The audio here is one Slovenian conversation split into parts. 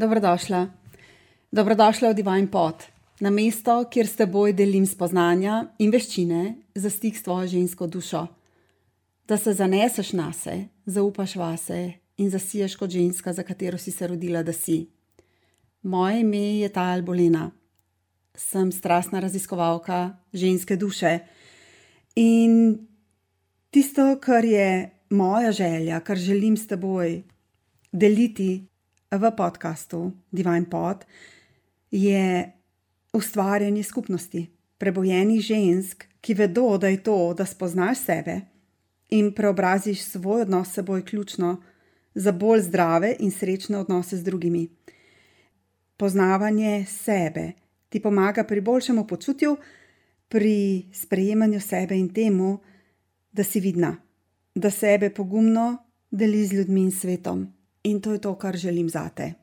Dobrodošla. Dobrodošla v Divine Pot, na mesto, kjer s teboj delim spoznanja in veščine za stik s tvojo žensko dušo. Da se zaneseš na se, zaupaš vase in zasiješ kot ženska, za katero si se rodila, da si. Moje ime je Tajal Bolena. Sem strastna raziskovalka ženske duše. In tisto, kar je moja želja, kar želim s teboj deliti v podkastu Divine Pod, je ustvarjanje skupnosti, prebojenih žensk, ki vedo, da je to, da spoznaš sebe in preobraziš svoj odnos s seboj, ključno za bolj zdrave in srečne odnose z drugimi. Poznavanje sebe ti pomaga pri boljšemu počutju, pri sprejemanju sebe in temu, da si vidna, da sebe pogumno deli z ljudmi in svetom. In to je to, kar želim zate.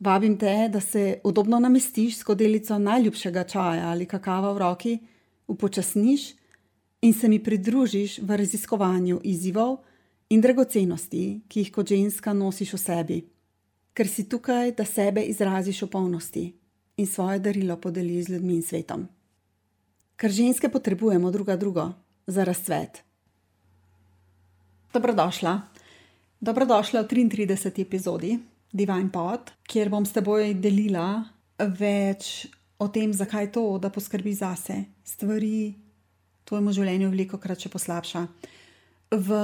Vabim te, da se udobno namestiš s kodelico najljubšega čaja ali kakava v roki, upočasniš in se mi pridružiš v raziskovanju izzivov in dragocenosti, ki jih kot ženska nosiš v sebi, ker si tukaj, da sebe izraziš v polnosti in svoje darilo podeliš z ljudmi in svetom. Ker ženske potrebujemo druga drugo za razcvet. Dobrodošla. Dobrodošla v 33. epizodi Divine Pod, kjer bom s teboj delila več o tem, zakaj to, da poskrbi zase, stvari v tvojem življenju veliko krat še poslabša. V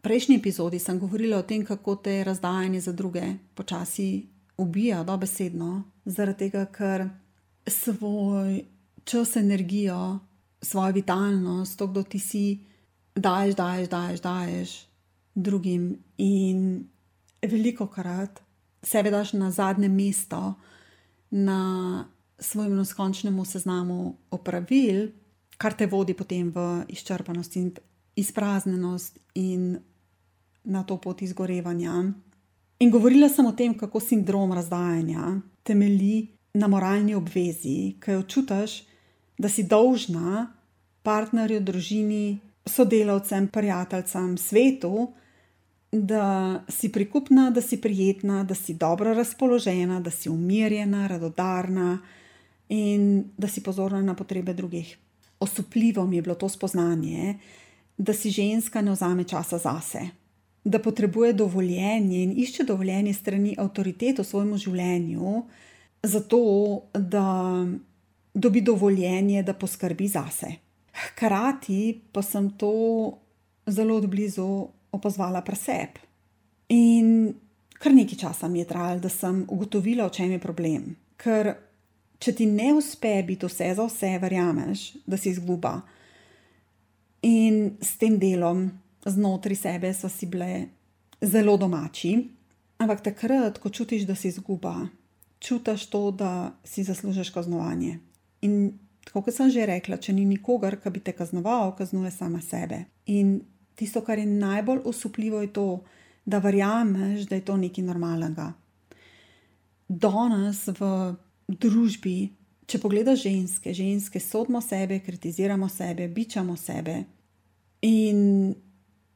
prejšnji epizodi sem govorila o tem, kako te razdajanje za druge počasi ubija, dobesedno, zaradi tega, ker svoj čas, energijo, svojo vitalnost, to, kdo ti si, daješ, daješ, daješ, daješ drugim. In veliko krat sebe daš na zadnje mesto, na svojem neskončnem seznamu opravil, kar te vodi potem v izčrpanost in izpraznjenost in na to pot izgorevanja. In govorila sem o tem, kako sindrom razdajanja temelji na moralni obvezi, ki jo čutiš, da si dolžna partnerju, družini, sodelavcem, prijateljem, svetu, da si prikupna, da si prijetna, da si dobro razpoložena, da si umirjena, radodarna in da si pozorna na potrebe drugih. Osupljivo mi je bilo to spoznanje, da si ženska ne vzame časa zase, da potrebuje dovoljenje in išče dovoljenje strani avtoritet v svojem življenju, zato da dobi dovoljenje, da poskrbi zase. Hkrati pa sem to zelo odblizu opazovala pri sebi. In kar nekaj časa mi je trajalo, da sem ugotovila, v čem je problem. Ker če ti ne uspe biti vse za vse, verjameš, da si izguba. In s tem delom znotraj sebe so si bile zelo domači, ampak takrat, ko čutiš, da si izguba, čutiš to, da si zaslužiš kaznovanje. In tako kot sem že rekla, če ni nikogar, ki bi te kaznoval, kaznuje sama sebe. In tisto, kar je najbolj osupljivo, je to, da verjameš, da je to nekaj normalnega. Danes v družbi, če pogledaš ženske, ženske sodimo sebe, kritiziramo sebe, bičamo sebe in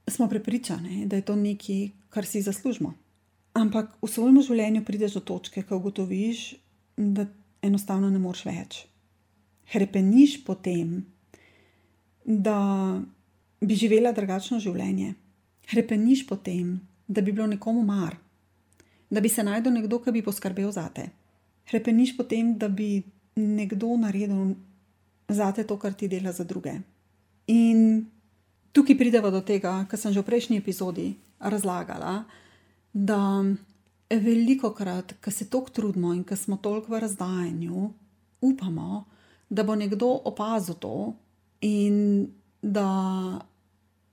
smo prepričani, da je to nekaj, kar si zaslužimo. Ampak v svojem življenju prideš do točke, ko ugotoviš, da enostavno ne moreš več. Hrepeniš potem, da bi živela drugačno življenje. Hrepeniš potem, da bi bilo nekomu mar, da bi se najdel nekdo, ki bi poskrbel za te. Hrepeniš potem, da bi nekdo naredil za te to, kar ti dela za druge. In tukaj pridemo do tega, kar sem že v prejšnji epizodi razlagala, da veliko krat, ko se toliko trudimo in ko smo toliko v razdajanju, upamo, da bo nekdo opazil to in da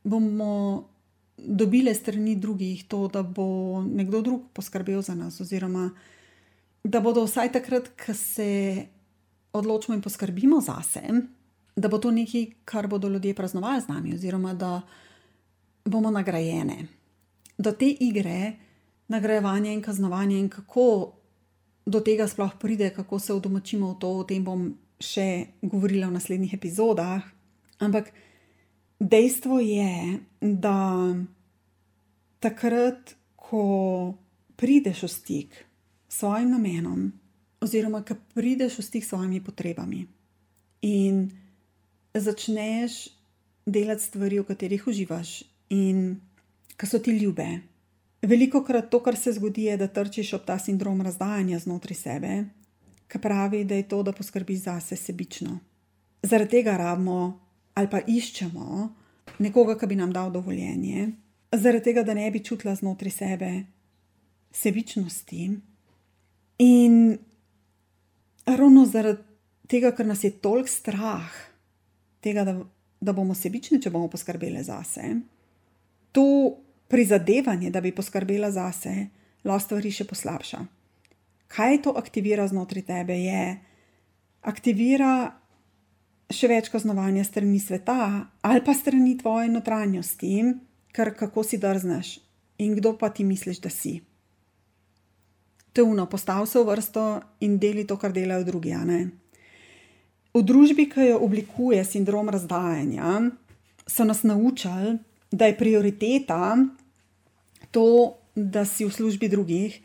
bomo dobili strani drugih to, da bo nekdo drug poskrbel za nas, oziroma da bodo vsaj takrat, ko se odločimo in poskrbimo za sebe, da bo to nekaj, kar bodo ljudje praznovali z nami, oziroma da bomo nagrajene. Do te igre, nagrajevanja in kaznovanja, in kako do tega sploh pride, kako se udomačimo v to, o tem bom še govorila v naslednjih epizodah. Ampak dejstvo je, da takrat, ko prideš v stik s svojim namenom, oziroma ko prideš v stik s svojimi potrebami in začneš delati stvari, v katerih uživaš in ki so ti ljube. Veliko krat to, kar se zgodi, je, da trčiš ob ta sindrom razdajanja znotraj sebe, ki pravi, da je to, da poskrbiš zase sebično. Zaradi tega rabimo ali pa iščemo nekoga, ki bi nam dal dovoljenje, zaradi tega, da ne bi čutila znotraj sebe sebičnosti. In ravno zaradi tega, ker nas je toliko strah, tega, da, da bomo sebični, če bomo poskrbeli zase, to prizadevanje, da bi poskrbela zase, lahko stvari še poslabša. Kaj to aktivira znotraj tebe, je aktivira še več kaznovanja strani sveta ali pa strani tvoje notranjosti, ker kako si drzneš in kdo pa ti misliš, da si. Teuno, postav se v vrsto in deli to, kar delajo drugi. V družbi, ki jo oblikuje sindrom razdajanja, so nas naučili, da je prioriteta to, da si v službi drugih,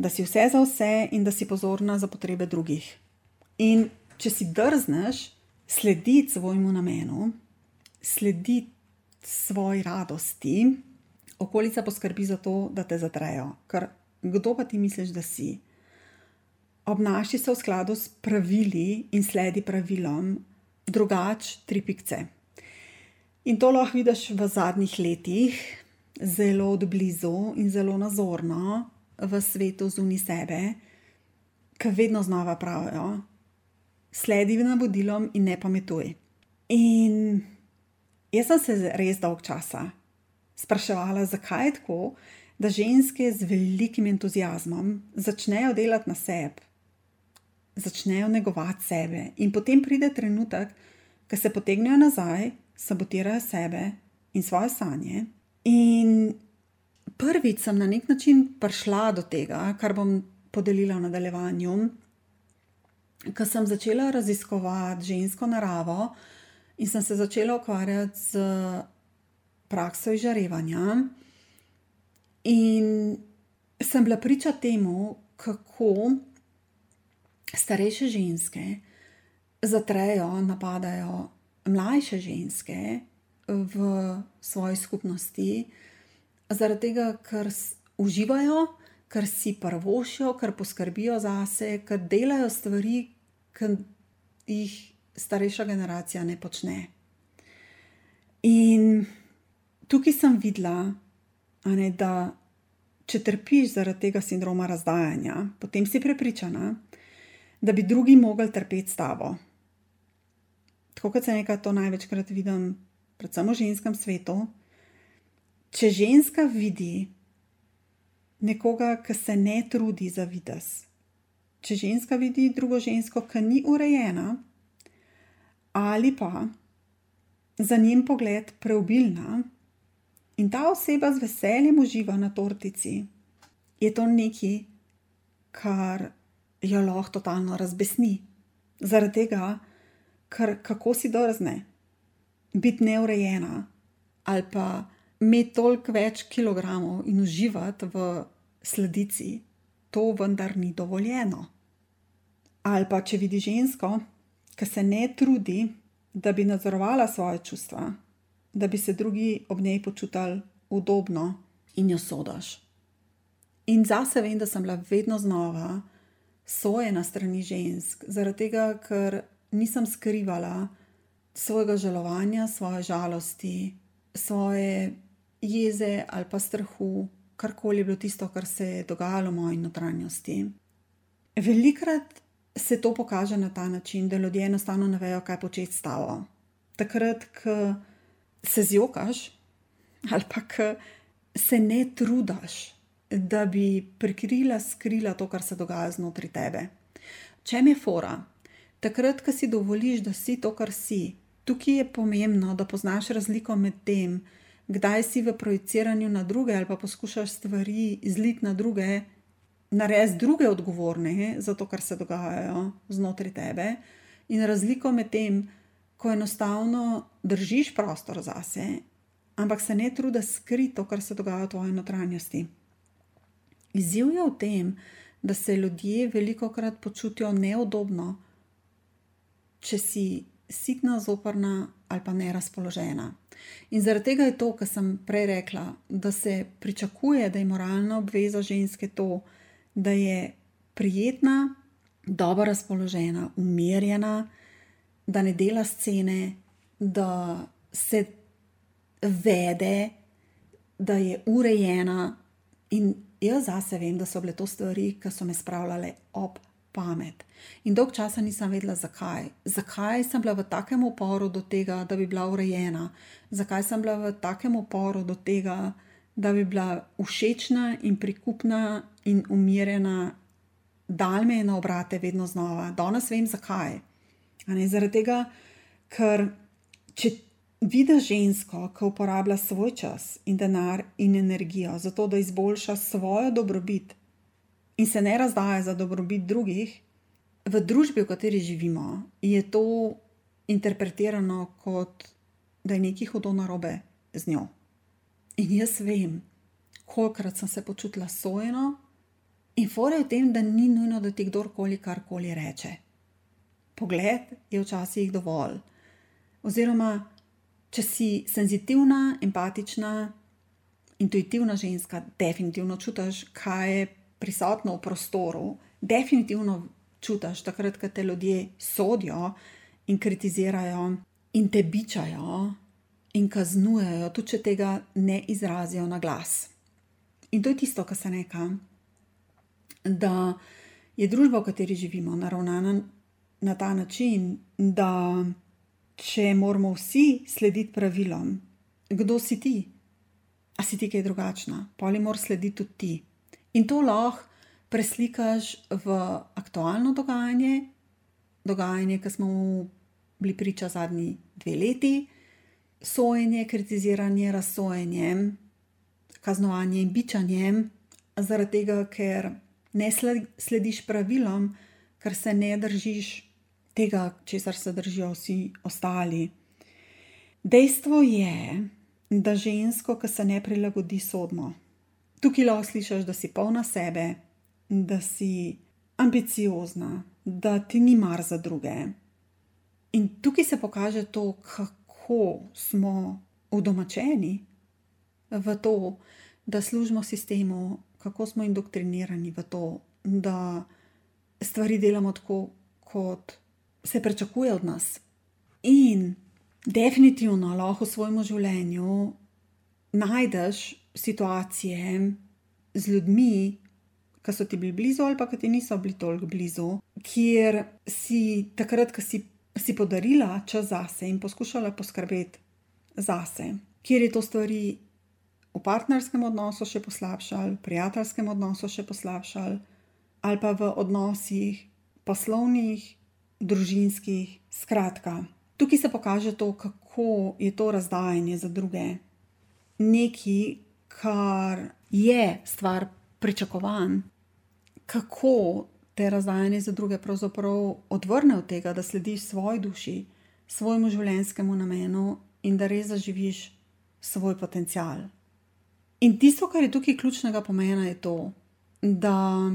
da si vse za vse in da si pozorna za potrebe drugih. In če si drzneš, slediti svojemu namenu, slediti svoji radosti, okolica poskrbi za to, da te zatrejo. Ker kdo pa ti misliš, da si? Obnaši se v skladu s pravili in sledi pravilom, drugače tri pikce. In to lahko vidiš v zadnjih letih, zelo od blizu in zelo nazorno v svetu zunaj sebe, ki vedno znova pravijo, sledi navodilom in ne pametuj. In jaz sem se res dolg časa spraševala, zakaj je tako, da ženske z velikim entuzijazmom začnejo delati na sebi, začnejo negovati sebe, in potem pride trenutek, ko se potegnejo nazaj, sabotirajo sebe in svoje sanje. In prvič sem na nek način prišla do tega, kar bom podelila v nadaljevanju. Ko sem začela raziskovati žensko naravo in sem se začela ukvarjati z prakso izžarevanja, in sem bila priča temu, kako starejše ženske zatrejo, napadajo mlajše ženske v svoji skupnosti, zaradi tega, ker uživajo ker si prvošijo, ker poskrbijo zase, ker delajo stvari, ki jih starejša generacija ne počne. In tukaj sem videla, ne, da če trpiš zaradi tega sindroma razdajanja, potem si prepričana, da bi drugi mogli trpeti s tabo. Tako kot se nekaj to največkrat vidim, predvsem v ženskem svetu. Če ženska vidi, nekoga, ki se ne trudi za vides. Če ženska vidi drugo žensko, ki ni urejena, ali pa za njen pogled preobilna, in ta oseba z veseljem uživa na tortici, je to nekaj, kar jo lahko totalno razbesni. Zaradi tega, ker kako si drzne biti neurejena ali pa imeti toliko več kilogramov in uživati v sledici, to vendar ni dovoljeno. Ali pa če vidi žensko, ki se ne trudi, da bi nadzorovala svoje čustva, da bi se drugi ob njej počutili udobno in jo sodaš. In zase vem, da sem bila vedno znova sojena strani žensk, zaradi tega, ker nisem skrivala svojega žalovanja, svoje žalosti, svoje jeze ali pa strahu, karkoli je bilo tisto, kar se je dogajalo v moji notranjosti. Velikrat se to pokaže na ta način, da ljudje enostavno ne vejo, kaj početi s tavo. Takrat, ko se zjokaš ali pa se ne trudaš, da bi prikrila, skrila to, kar se dogaja znotraj tebe. Če je fora, takrat, ko si dovoliš, da si to, kar si, tukaj je pomembno, da poznaš razliko med tem, kdaj si v projiciranju na druge ali pa poskušaš stvari izliti na druge, narediti druge odgovorne za to, kar se dogaja znotraj tebe, in razliko med tem, ko enostavno držiš prostor zase, ampak se ne trudiš skriti to, kar se dogaja v tvoji notranjosti. Izziv je v tem, da se ljudje veliko krat počutijo neudobno, če si sitna, zoprna ali pa nerazpoložena. In zaradi tega je to, kar sem prej rekla, da se pričakuje, da je moralna obveza ženske to, da je prijetna, dobro razpoložena, umirjena, da ne dela scene, da se vede, da je urejena. In jaz zase vem, da so bile to stvari, ki so me spravljale ob pamet. In dolg časa nisem vedela, zakaj. Zakaj sem bila v takem uporu do tega, da bi bila urejena, zakaj sem bila v takem uporu do tega, da bi bila všečna in prikupna in umirjena, dal me je na obrate vedno znova. Danes vem, zakaj. Zaradi tega, ker če vidiš žensko, ki uporablja svoj čas in denar in energijo za to, da izboljša svojo dobrobit in se ne razdaja za dobrobit drugih, v družbi, v kateri živimo, je to interpretirano kot da je nekaj hudo narobe z njo. In jaz vem, kolikrat sem se počutila sojeno, in fore je v tem, da ni nujno, da ti kdorkoli karkoli reče. Pogled je včasih dovolj. Oziroma, če si senzitivna, empatična, intuitivna ženska, definitivno čutiš, kaj je prisotno v prostoru, definitivno čutiš takrat, ko te ljudje sodijo in kritizirajo in te bičajo in kaznujejo, tudi če tega ne izrazijo na glas. In to je tisto, kar se neka, da je družba, v kateri živimo, naravnana na ta način, da če moramo vsi slediti pravilom, kdo si ti, a si ti kaj drugačna, pa ali moraš slediti tudi ti. In to lahko preslikaš v aktualno dogajanje, dogajanje, ki smo mu bili priča zadnji dve leti, sojenje, kritiziranje, razsojenje, kaznovanje in bičanje, zaradi tega, ker ne slediš pravilom, ker se ne držiš tega, česar se držijo vsi ostali. Dejstvo je, da žensko, ki se ne prilagodi, sodno. Tukaj lahko slišiš, da si polna sebe, da si ambiciozna, da ti ni mar za druge. In tukaj se pokaže to, kako smo udomačeni v to, da služimo sistemu, kako smo indoktrinirani v to, da stvari delamo tako, kot se pričakuje od nas. In definitivno lahko v svojem življenju najdeš situacije z ljudmi, ki so ti bili blizu, ali pa ki ti niso bili toliko blizu, kjer si takrat, ko si, si podarila čas zase in poskušala poskrbeti zase, kjer je to stvari v partnerskem odnosu še poslabšal, v prijateljskem odnosu še poslabšal, ali pa v odnosih poslovnih, družinskih, skratka. Tukaj se pokaže to, kako je to razdajanje za druge. Nekaj, kar je stvar pričakovanj, kako te razdajanje za druge pravzaprav odvrne od tega, da slediš svoji duši, svojemu življenjskemu namenu in da res zaživiš svoj potencial. In tisto, kar je tukaj ključnega pomena, je to, da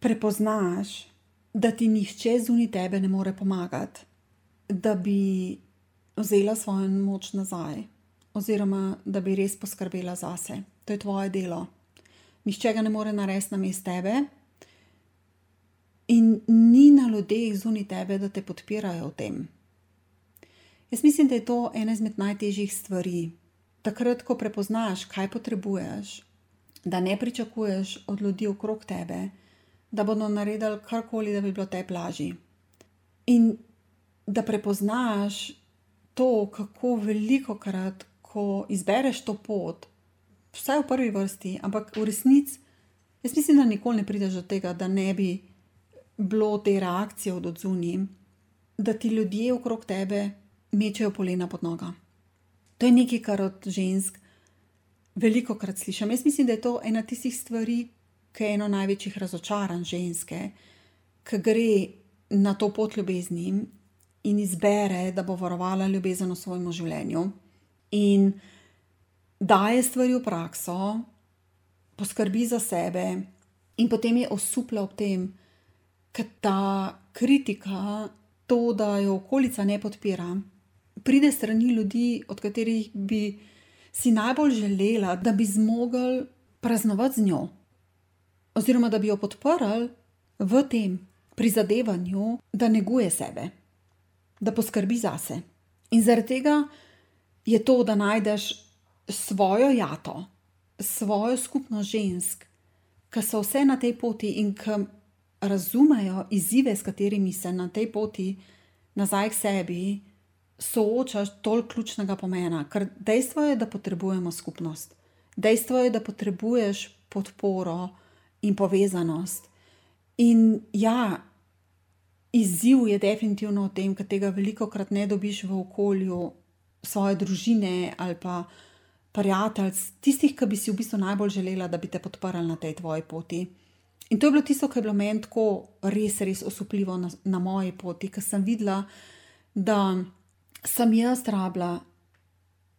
prepoznaš, da ti nihče zunaj tebe ne more pomagati, da bi vzela svojo moč nazaj, oziroma da bi res poskrbela zase. To je tvoje delo. Nihče ga ne more narediti na mestu tebe, in ni na ljudeh zunaj tebe, da te podpirajo v tem. Jaz mislim, da je to ena izmed najtežjih stvari. Takrat, ko prepoznaš, kaj potrebuješ, da ne pričakuješ od ljudi okrog tebe, da bodo naredili karkoli, da bi bilo te plaži. In da prepoznaš to, kako veliko krat, ko izbereš to pot, vsaj v prvi vrsti, ampak v resnici, jaz mislim, da nikoli ne prideš do tega, da ne bi bilo te reakcije od odzuni, da ti ljudje okrog tebe mečejo polena pod noga. To je nekaj, kar od žensk veliko krat slišim. Jaz mislim, da je to ena tistih stvari, ki je eno največjih razočaranj ženske, ki gre na to pot ljubezni in izbere, da bo varovala ljubezen v svojem življenju in daje stvari v prakso, poskrbi za sebe, In potem je osupla ob tem, ker ta kritika, to, da jo okolica ne podpira, pride strani ljudi, od katerih bi si najbolj želela, da bi zmogli praznovati z njo, oziroma da bi jo podprli v tem prizadevanju, da neguje sebe, da poskrbi zase. In zaradi tega je to, da najdeš svojo jato, svojo skupnost žensk, ki so vse na tej poti in ki razumejo izzive, s katerimi se na tej poti nazaj k sebi soočaš, toliko ključnega pomena. Ker dejstvo je, da potrebujemo skupnost, dejstvo je, da potrebuješ podporo in povezanost. In ja, izziv je definitivno v tem, ker tega veliko krat ne dobiš v okolju svoje družine ali pa prijateljstv, tistih, ki bi si v bistvu najbolj želela, da bi te podprli na tej tvoji poti. In to je bilo tisto, kar je bilo meni tako res, res osupljivo na, na moji poti, ker sem videla, da sem jaz rabila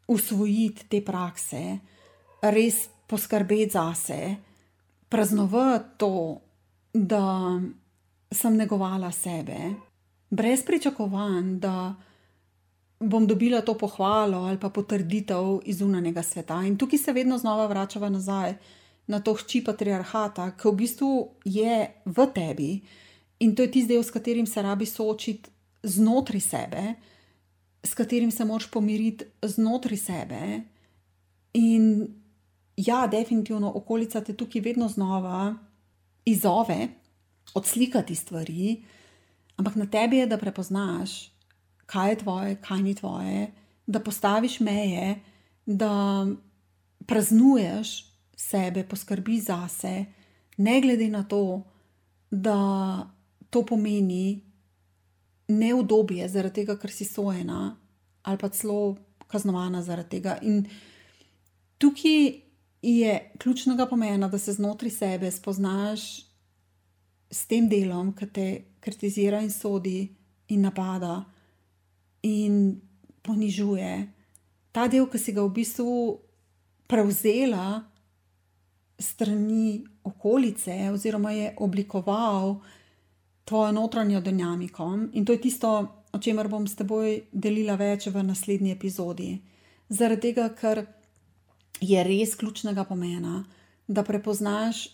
usvojiti te prakse, res poskrbeti zase, praznovati to, da sem negovala sebe, brez pričakovanj, da bom dobila to pohvalo ali pa potrditev iz unanjega sveta. In tukaj se vedno znova vračava nazaj na to hči patriarhata, ki v bistvu je v tebi in to je tisti del, s katerim se rabi soočiti znotraj sebe, s katerim se moraš pomiriti znotraj sebe. In ja, definitivno okolica te tukaj vedno znova izove, odslikati stvari, ampak na tebi je, da prepoznaš, kaj je tvoje, kaj ni tvoje, da postaviš meje, da praznuješ sebe, poskrbi zase, ne glede na to, da to pomeni neudobje zaradi tega, ker si sojena ali pa celo kaznovana zaradi tega. In tukaj je ključnega pomena, da se znotraj sebe spoznaš s tem delom, ki te kritizira in sodi in napada in ponižuje. Ta del, ki si ga v bistvu prevzela strani okolice, oziroma je oblikoval tvojo notranjo dinamiko. In to je tisto, o čemer bom s teboj delila več v naslednji epizodi. Zaradi tega, ker je res ključnega pomena, da prepoznaš,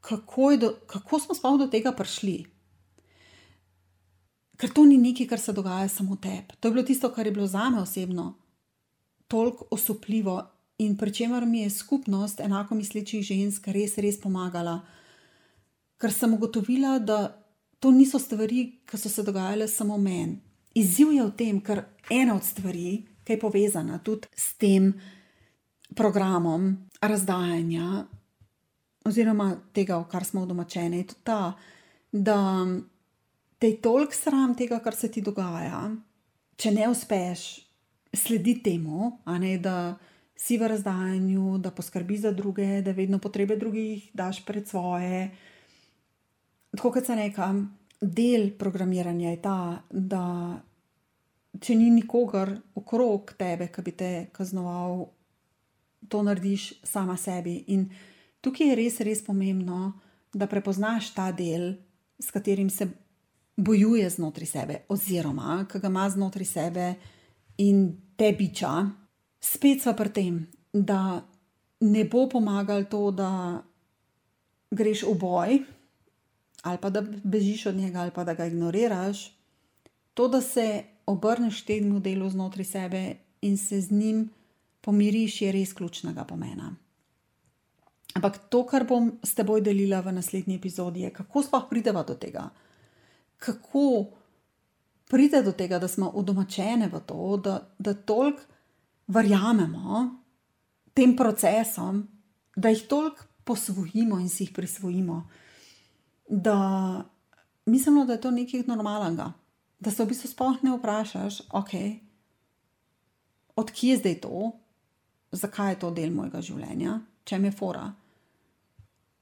kako, do, kako smo sploh do tega prišli. Ker to ni nekaj, kar se dogaja samo tebi. To je bilo tisto, kar je bilo za me osebno toliko osupljivo in pri čemer mi je skupnost enako mislečih žensk res, res pomagala. Ker sem ugotovila, da to niso stvari, ki so se dogajale samo meni. Izziv je v tem, ker ena od stvari, ki je povezana tudi s tem programom razdajanja, oziroma tega, v kar smo domačeni, je tudi ta, da te je toliko sram tega, kar se ti dogaja, če ne uspeš slediti temu, ne, da si v razdajanju, da poskrbi za druge, da vedno potrebe drugih daš pred svoje. Tako kot se reka, del programiranja je ta, da če ni nikogar okrog tebe, ki bi te kaznoval, to narediš sama sebi. In tukaj je res, res pomembno, da prepoznaš ta del, s katerim se bojuje znotraj sebe, oziroma ki ga ima znotraj sebe in te biča, spet smo pri tem, da ne bo pomagalo to, da greš v boj, ali pa da bežiš od njega, ali pa da ga ignoriraš. To, da se obrneš temu delu znotraj sebe in se z njim pomiriš, je res ključnega pomena. Ampak to, kar bom s teboj delila v naslednji epizodi, je, kako sploh prideva do tega kako pride do tega, da smo udomačene v to, da, da toliko verjamemo tem procesom, da jih toliko posvojimo in si jih prisvojimo, da mislimo, da je to nekaj normalnega. Da se v bistvu sploh ne vprašaš, ok, odkje je zdaj to, zakaj je to del mojega življenja, če mi je fora.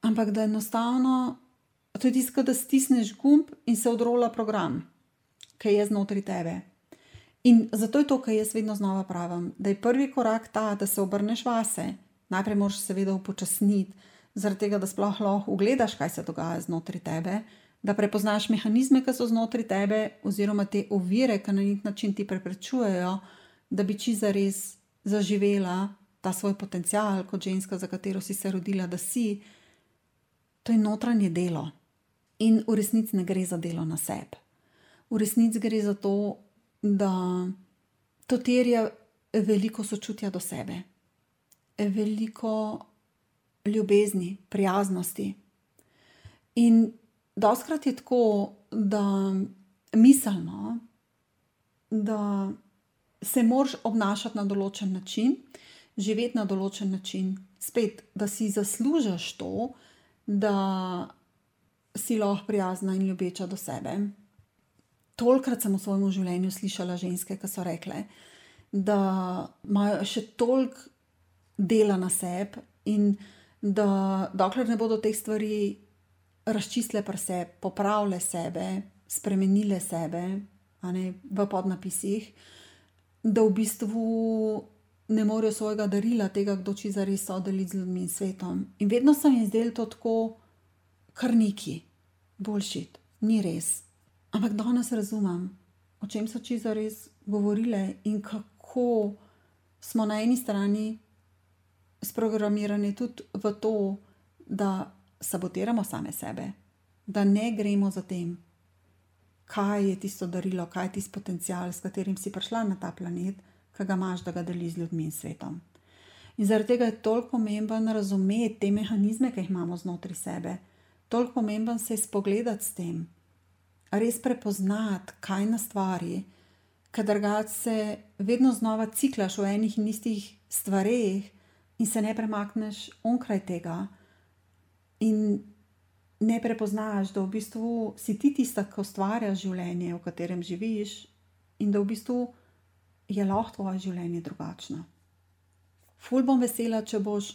Ampak da enostavno To je tisto, da stisneš gumb in se odrola program, ki je znotraj tebe. In zato je to, kar jaz vedno znova pravim, da je prvi korak ta, da se obrneš vase. Najprej moraš seveda upočasniti, zaradi tega, da sploh lahko ugledaš, kaj se dogaja znotraj tebe, da prepoznaš mehanizme, ki so znotraj tebe, oziroma te ovire, ki na nek način ti preprečujejo, da bi či za res zaživela ta svoj potencial, kot ženska, za katero si se rodila, da si. To je notranje delo. In v resnici ne gre za delo na sebi. V resnici gre za to, da to terja veliko sočutja do sebe, veliko ljubezni, prijaznosti. In doskrat je tako, da mislimo, da se moraš obnašati na določen način, živeti na določen način, spet, da si zaslužiš to, da si lahko prijazna in ljubeča do sebe. Tolikrat sem v svojem življenju slišala ženske, ki so rekle, da imajo še toliko dela na sebi in da dokler ne bodo te stvari razčistile pri sebi, popravile sebe, spremenile sebe ne, v podnapisih, da v bistvu ne morejo svojega darila, tega, kdo či za res so deliti z ljudmi in svetom. In vedno sem jim zdel to tako, kar neki, boljšit, ni res. Ampak danes razumem, o čem so či za res govorile in kako smo na eni strani sprogramirani tudi v to, da sabotiramo same sebe, da ne gremo za tem, kaj je tisto darilo, kaj je tisti potencial, s katerim si prišla na ta planet, ki ga imaš, da ga deliš z ljudmi in svetom. In zaradi tega je toliko pomemben razumeti te mehanizme, ki jih imamo znotraj sebe, toliko pomemben se spogledati s tem, res prepoznati, kaj nas stvari, ker drugače se vedno znova ciklaš v enih in istih stvareh in se ne premakneš onkraj tega. In ne prepoznaš, da v bistvu si ti tista, ki ustvarjaš življenje, v katerem živiš, in da v bistvu je lahko tvoje življenje drugačno. Ful bom vesela, če boš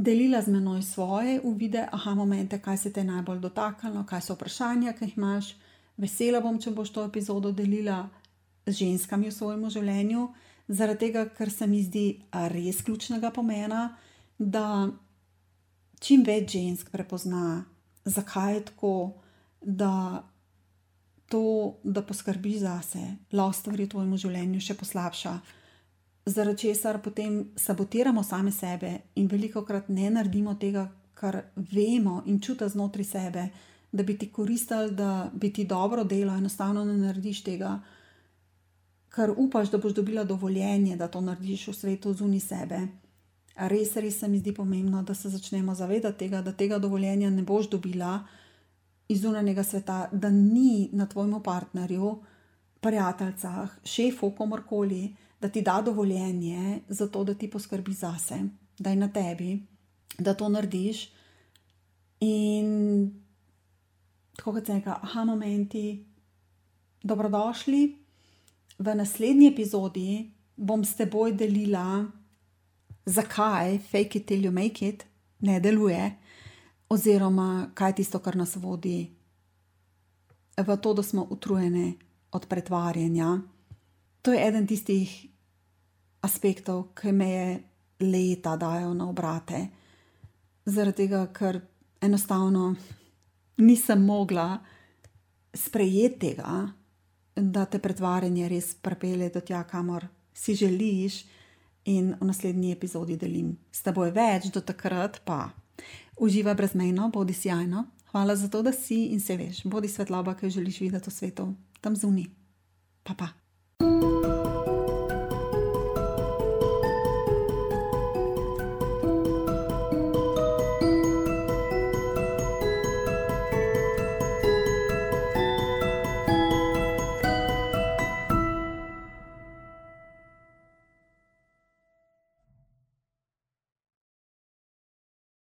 delila z menoj svoje uvide, aha, momente, kaj se te najbolj dotaknilo, kaj so vprašanja, ki jih imaš. Vesela bom, če boš to epizodo delila z ženskami v svojem življenju, zaradi tega, ker se mi zdi res ključnega pomena, da čim več žensk prepozna, zakaj je tako, da to, da poskrbi za sebe, lahko stvari v tvojem življenju še poslabša. Zaradi česar potem sabotiramo same sebe in veliko krat ne naredimo tega, kar vemo in čutimo znotraj sebe, da bi ti koristili, da bi ti dobro delo, enostavno ne narediš tega, ker upaš, da boš dobila dovoljenje, da to narediš v svetu zunaj sebe. Res, res se mi zdi pomembno, da se začnemo zavedati tega, da tega dovoljenja ne boš dobila iz zunanjega sveta, da ni na tvojemu partnerju, prijateljcah, šefu, komorkoli, da ti da dovoljenje za to, da ti poskrbi zase, da je na tebi, da to narediš. In tako kot se reka, aha, momenti, dobrodošli. V naslednji epizodi bom s teboj delila zakaj fake it till you make it ne deluje, oziroma kaj je tisto, kar nas vodi v to, da smo utrujeni od pretvarjanja. To je eden tistih aspektov, ki me je leta dajo na obrate, zaradi tega, ker enostavno nisem mogla sprejeti tega, da te pretvarjanje res pripelje do tja, kamor si želiš in v naslednji epizodi delim s teboj več, do takrat pa uživa brezmejno, bodi sjajno. Hvala za to, da si in se veš, bodi svetloba, ki jo želiš videti v svetu, tam zunaj. Pa pa.